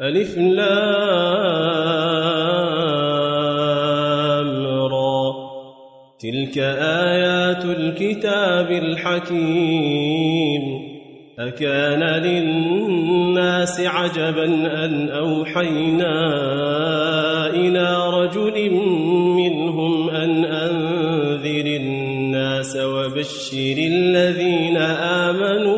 ألف لام را. تلك آيات الكتاب الحكيم. أكان للناس عجبا أن أوحينا إلى رجل منهم أن أنذر الناس وبشر الذين آمنوا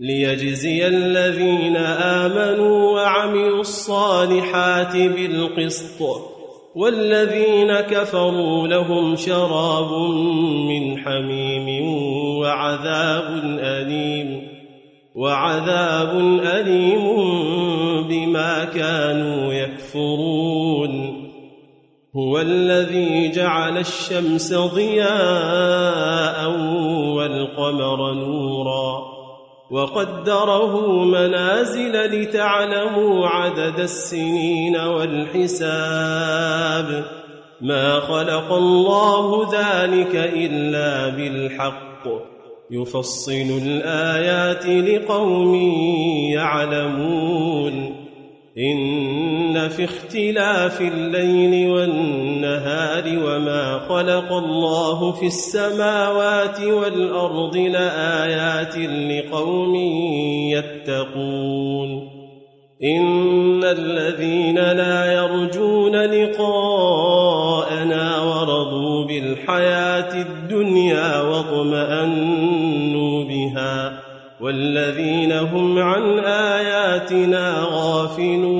ليجزي الذين آمنوا وعملوا الصالحات بالقسط والذين كفروا لهم شراب من حميم وعذاب أليم وعذاب أليم بما كانوا يكفرون. هو الذي جعل الشمس ضياء والقمر نورا. وقدره منازل لتعلموا عدد السنين والحساب. ما خلق الله ذلك إلا بالحق. يفصل الآيات لقوم يعلمون. في اختلاف الليل والنهار وما خلق الله في السماوات والأرض لآيات لقوم يتقون. إن الذين لا يرجون لقاءنا ورضوا بالحياة الدنيا واطمأنوا بها والذين هم عن آياتنا غافلون.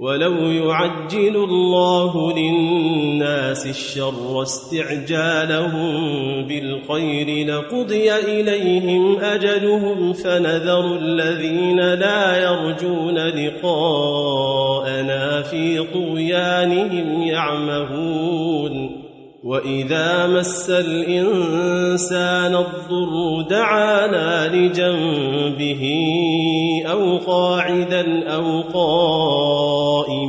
ولو يعجل الله للناس الشر استعجالهم بالخير لقضي إليهم أجلهم فنذر الذين لا يرجون لقاءنا في طغيانهم يعمهون وإذا مس الإنسان الضر دعانا لجنبه أو قاعدا أو قائما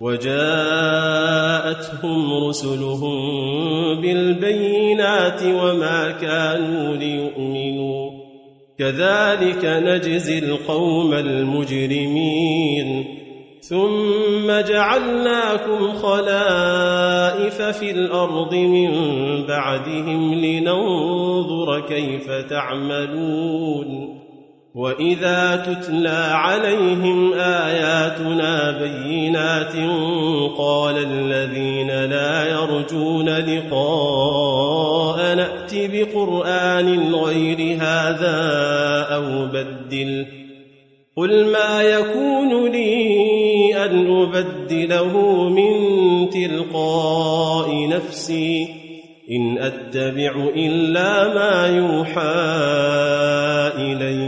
وجاءتهم رسلهم بالبينات وما كانوا ليؤمنوا. كذلك نجزي القوم المجرمين. ثم جعلناكم خلائف في الأرض من بعدهم لننظر كيف تعملون. وإذا تتلى عليهم آياتنا بينات قال الذين لا يرجون لقاء نأت بقرآن غير هذا أو بدل قل ما يكون لي أن أبدله من تلقاء نفسي إن أتبع إلا ما يوحى إلي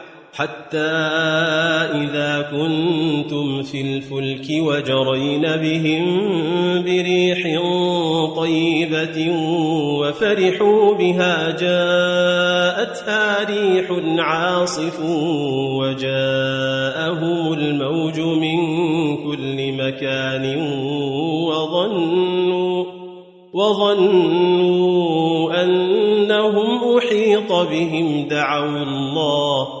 حتى إذا كنتم في الفلك وجرين بهم بريح طيبة وفرحوا بها جاءتها ريح عاصف وجاءهم الموج من كل مكان وظنوا وظنوا أنهم أحيط بهم دعوا الله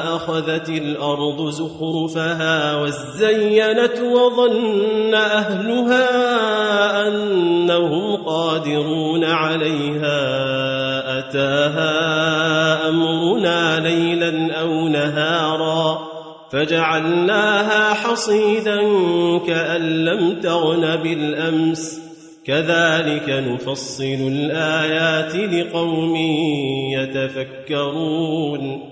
أخذت الأرض زخرفها وزينت وظن أهلها أنهم قادرون عليها أتاها أمرنا ليلا أو نهارا فجعلناها حصيدا كأن لم تغن بالأمس كذلك نفصل الآيات لقوم يتفكرون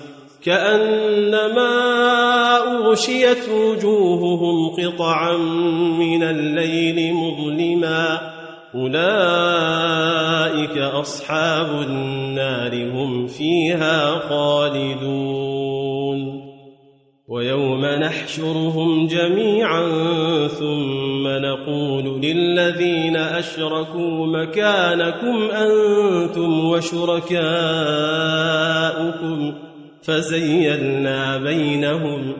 كأنما أغشيت وجوههم قطعا من الليل مظلما أولئك أصحاب النار هم فيها خالدون ويوم نحشرهم جميعا ثم نقول للذين أشركوا مكانكم أنتم وشركاؤكم فزيلنا بينهم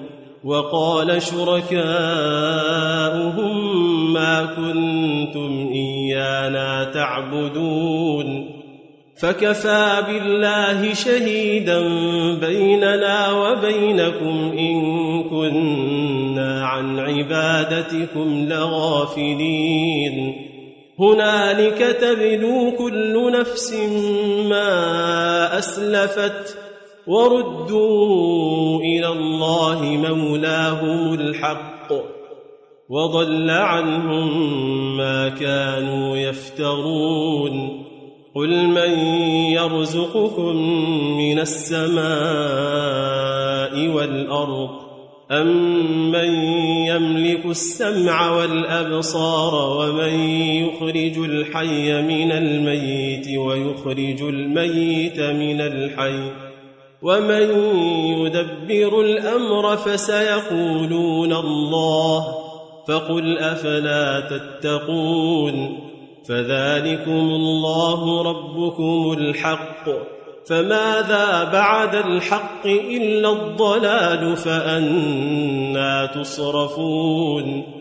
وقال شركاؤهم ما كنتم إيانا تعبدون فكفى بالله شهيدا بيننا وبينكم إن كنا عن عبادتكم لغافلين هنالك تبلو كل نفس ما أسلفت وردوا إلى الله مولاهم الحق وضل عنهم ما كانوا يفترون قل من يرزقكم من السماء والأرض امن يملك السمع والأبصار ومن يخرج الحي من الميت ويخرج الميت من الحي ومن يدبر الامر فسيقولون الله فقل افلا تتقون فذلكم الله ربكم الحق فماذا بعد الحق الا الضلال فانا تصرفون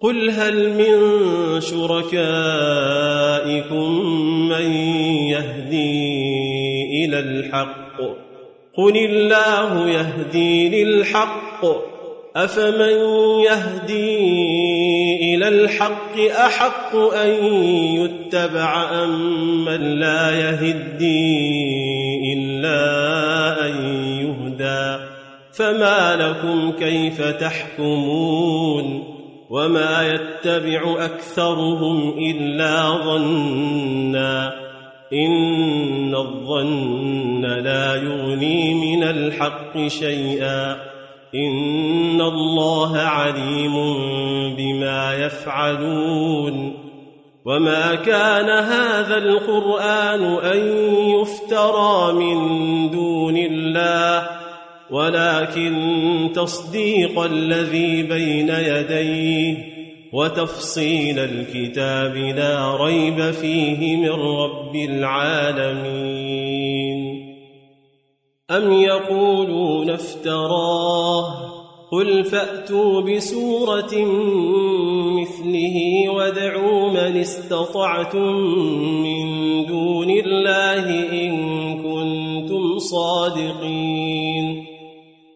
قل هل من شركائكم من يهدي إلى الحق قل الله يهدي للحق افمن يهدي إلى الحق احق ان يتبع ام من لا يهدي الا ان يهدى فما لكم كيف تحكمون وما يتبع اكثرهم الا ظنا ان الظن لا يغني من الحق شيئا ان الله عليم بما يفعلون وما كان هذا القران ان يفترى من دون الله ولكن تصديق الذي بين يديه وتفصيل الكتاب لا ريب فيه من رب العالمين. أم يقولون افتراه؟ قل فأتوا بسورة مثله وادعوا من استطعتم من دون الله إن كنتم صادقين.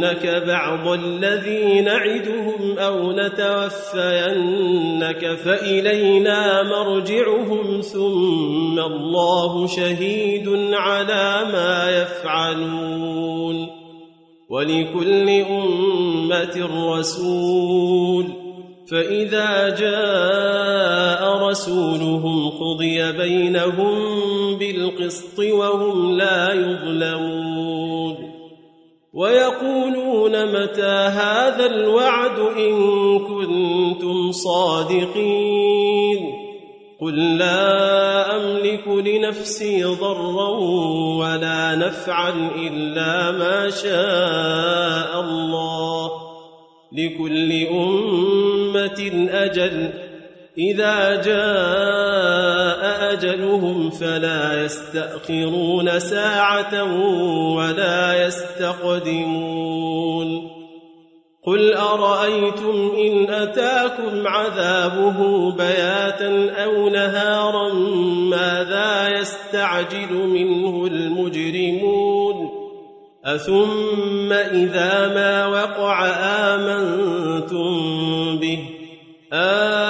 نرينك بعض الذي نعدهم أو نتوفينك فإلينا مرجعهم ثم الله شهيد على ما يفعلون ولكل أمة رسول فإذا جاء رسولهم قضي بينهم بالقسط وهم لا يظلمون ويقولون متى هذا الوعد إن كنتم صادقين قل لا أملك لنفسي ضرا ولا نفعا إلا ما شاء الله لكل أمة أجل إذا جاء أجلهم فلا يستأخرون ساعة ولا يستقدمون قل أرأيتم إن أتاكم عذابه بياتا أو نهارا ماذا يستعجل منه المجرمون أثم إذا ما وقع آمنتم به الآن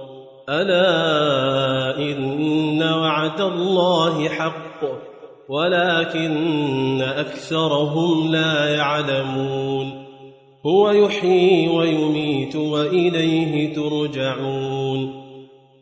ألا إن وعد الله حق ولكن أكثرهم لا يعلمون هو يحيي ويميت وإليه ترجعون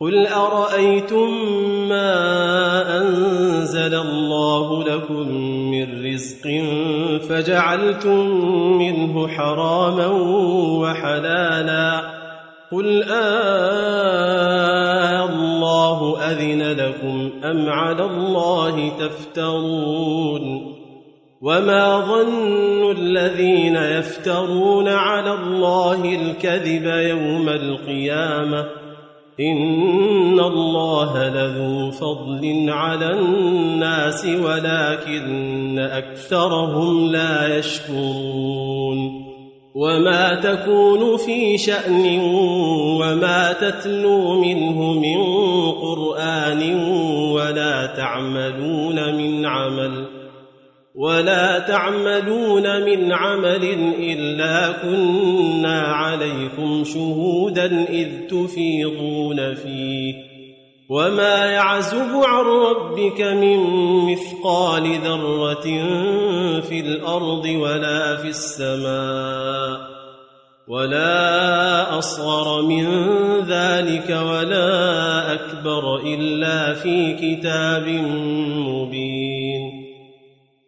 قل أرأيتم ما أنزل الله لكم من رزق فجعلتم منه حراما وحلالا قل آه الله أذن لكم أم على الله تفترون وما ظن الذين يفترون على الله الكذب يوم القيامة إن الله لذو فضل على الناس ولكن أكثرهم لا يشكرون وما تكون في شأن وما تتلو منه من قرآن ولا تعملون من عمل ولا تعملون من عمل إلا كنا عليكم شهودا إذ تفيضون فيه. وما يعزب عن ربك من مثقال ذرة في الأرض ولا في السماء ولا أصغر من ذلك ولا أكبر إلا في كتاب مبين.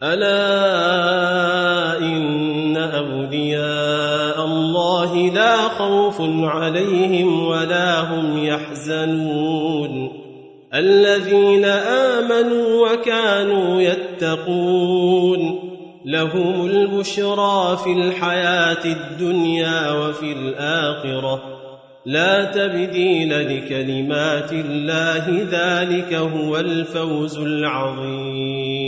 ألا إن أولياء الله لا خوف عليهم ولا هم يحزنون. الذين آمنوا وكانوا يتقون. لهم البشرى في الحياة الدنيا وفي الآخرة. لا تبديل لكلمات الله ذلك هو الفوز العظيم.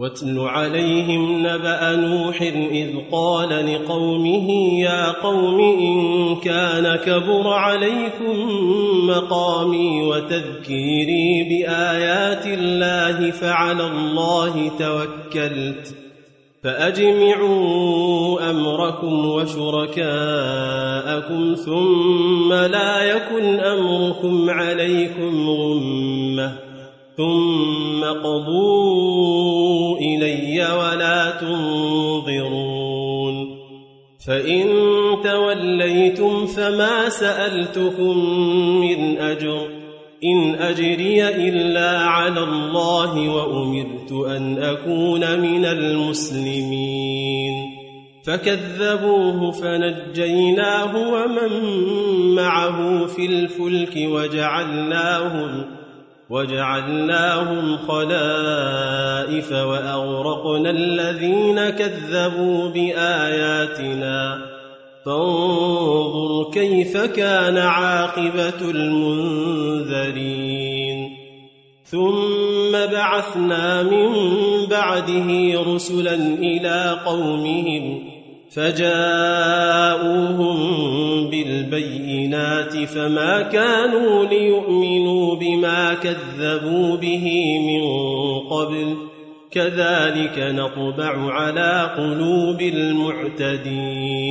واتل عليهم نبأ نوح إذ قال لقومه يا قوم إن كان كبر عليكم مقامي وتذكيري بآيات الله فعلى الله توكلت فأجمعوا أمركم وشركاءكم ثم لا يكن أمركم عليكم غمة ثم قضوا ولا تنظرون فإن توليتم فما سألتكم من أجر إن أجري إلا على الله وأمرت أن أكون من المسلمين فكذبوه فنجيناه ومن معه في الفلك وجعلناهم وجعلناهم خلائف وأغرقنا الذين كذبوا بآياتنا. فانظر كيف كان عاقبة المنذرين. ثم بعثنا من بعده رسلا إلى قومهم فجاءوهم بالبينات فما كانوا ليؤمنوا بما كذبوا به من قبل كذلك نطبع على قلوب المعتدين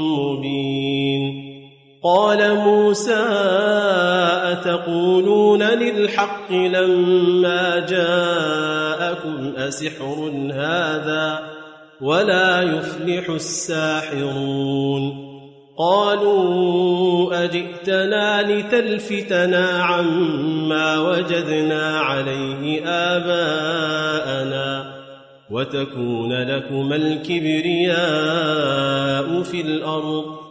قال موسى أتقولون للحق لما جاءكم أسحر هذا ولا يفلح الساحرون قالوا أجئتنا لتلفتنا عما وجدنا عليه آباءنا وتكون لكما الكبرياء في الأرض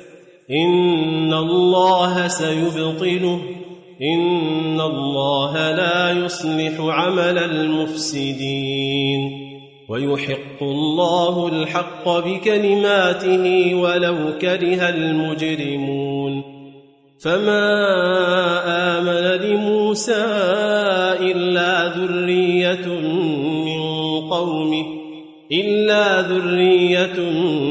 إن الله سيبطله إن الله لا يصلح عمل المفسدين ويحق الله الحق بكلماته ولو كره المجرمون فما آمن لموسى إلا ذرية من قومه إلا ذرية من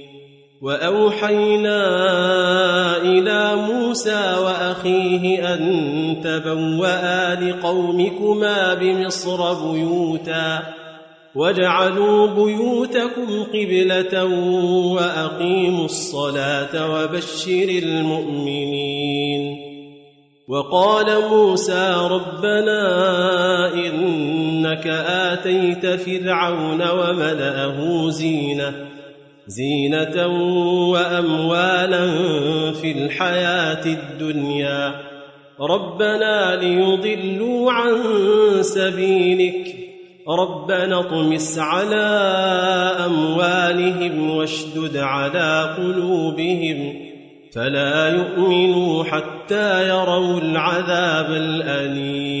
وأوحينا إلى موسى وأخيه أن تبوأ لقومكما بمصر بيوتاً واجعلوا بيوتكم قبلة وأقيموا الصلاة وبشر المؤمنين وقال موسى ربنا إنك آتيت فرعون وملأه زينة زينة وأموالا في الحياة الدنيا. ربنا ليضلوا عن سبيلك. ربنا اطمس على أموالهم واشدد على قلوبهم. فلا يؤمنوا حتى يروا العذاب الأليم.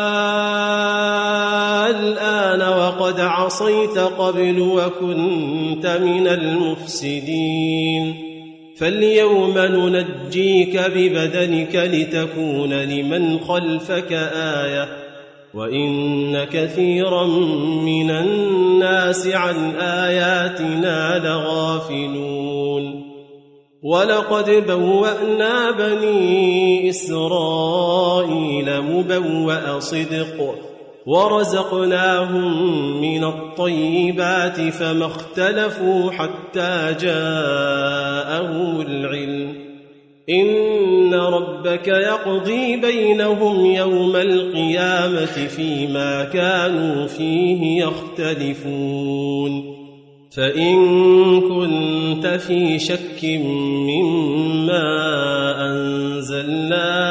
وقد عصيت قبل وكنت من المفسدين. فاليوم ننجيك ببدنك لتكون لمن خلفك آية وإن كثيرا من الناس عن آياتنا لغافلون. ولقد بوأنا بني إسرائيل مبوأ صدق ورزقناهم من الطيبات فما اختلفوا حتى جاءهم العلم. إن ربك يقضي بينهم يوم القيامة فيما كانوا فيه يختلفون. فإن كنت في شك مما أنزلنا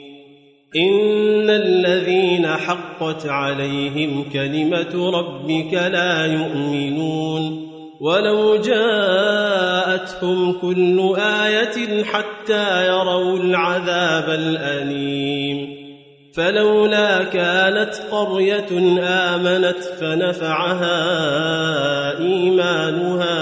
إن الذين حقت عليهم كلمة ربك لا يؤمنون ولو جاءتهم كل آية حتى يروا العذاب الأليم فلولا كانت قرية آمنت فنفعها إيمانها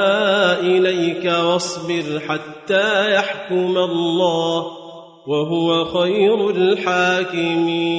إليك واصبر حتى يحكم الله وهو خير الحاكمين.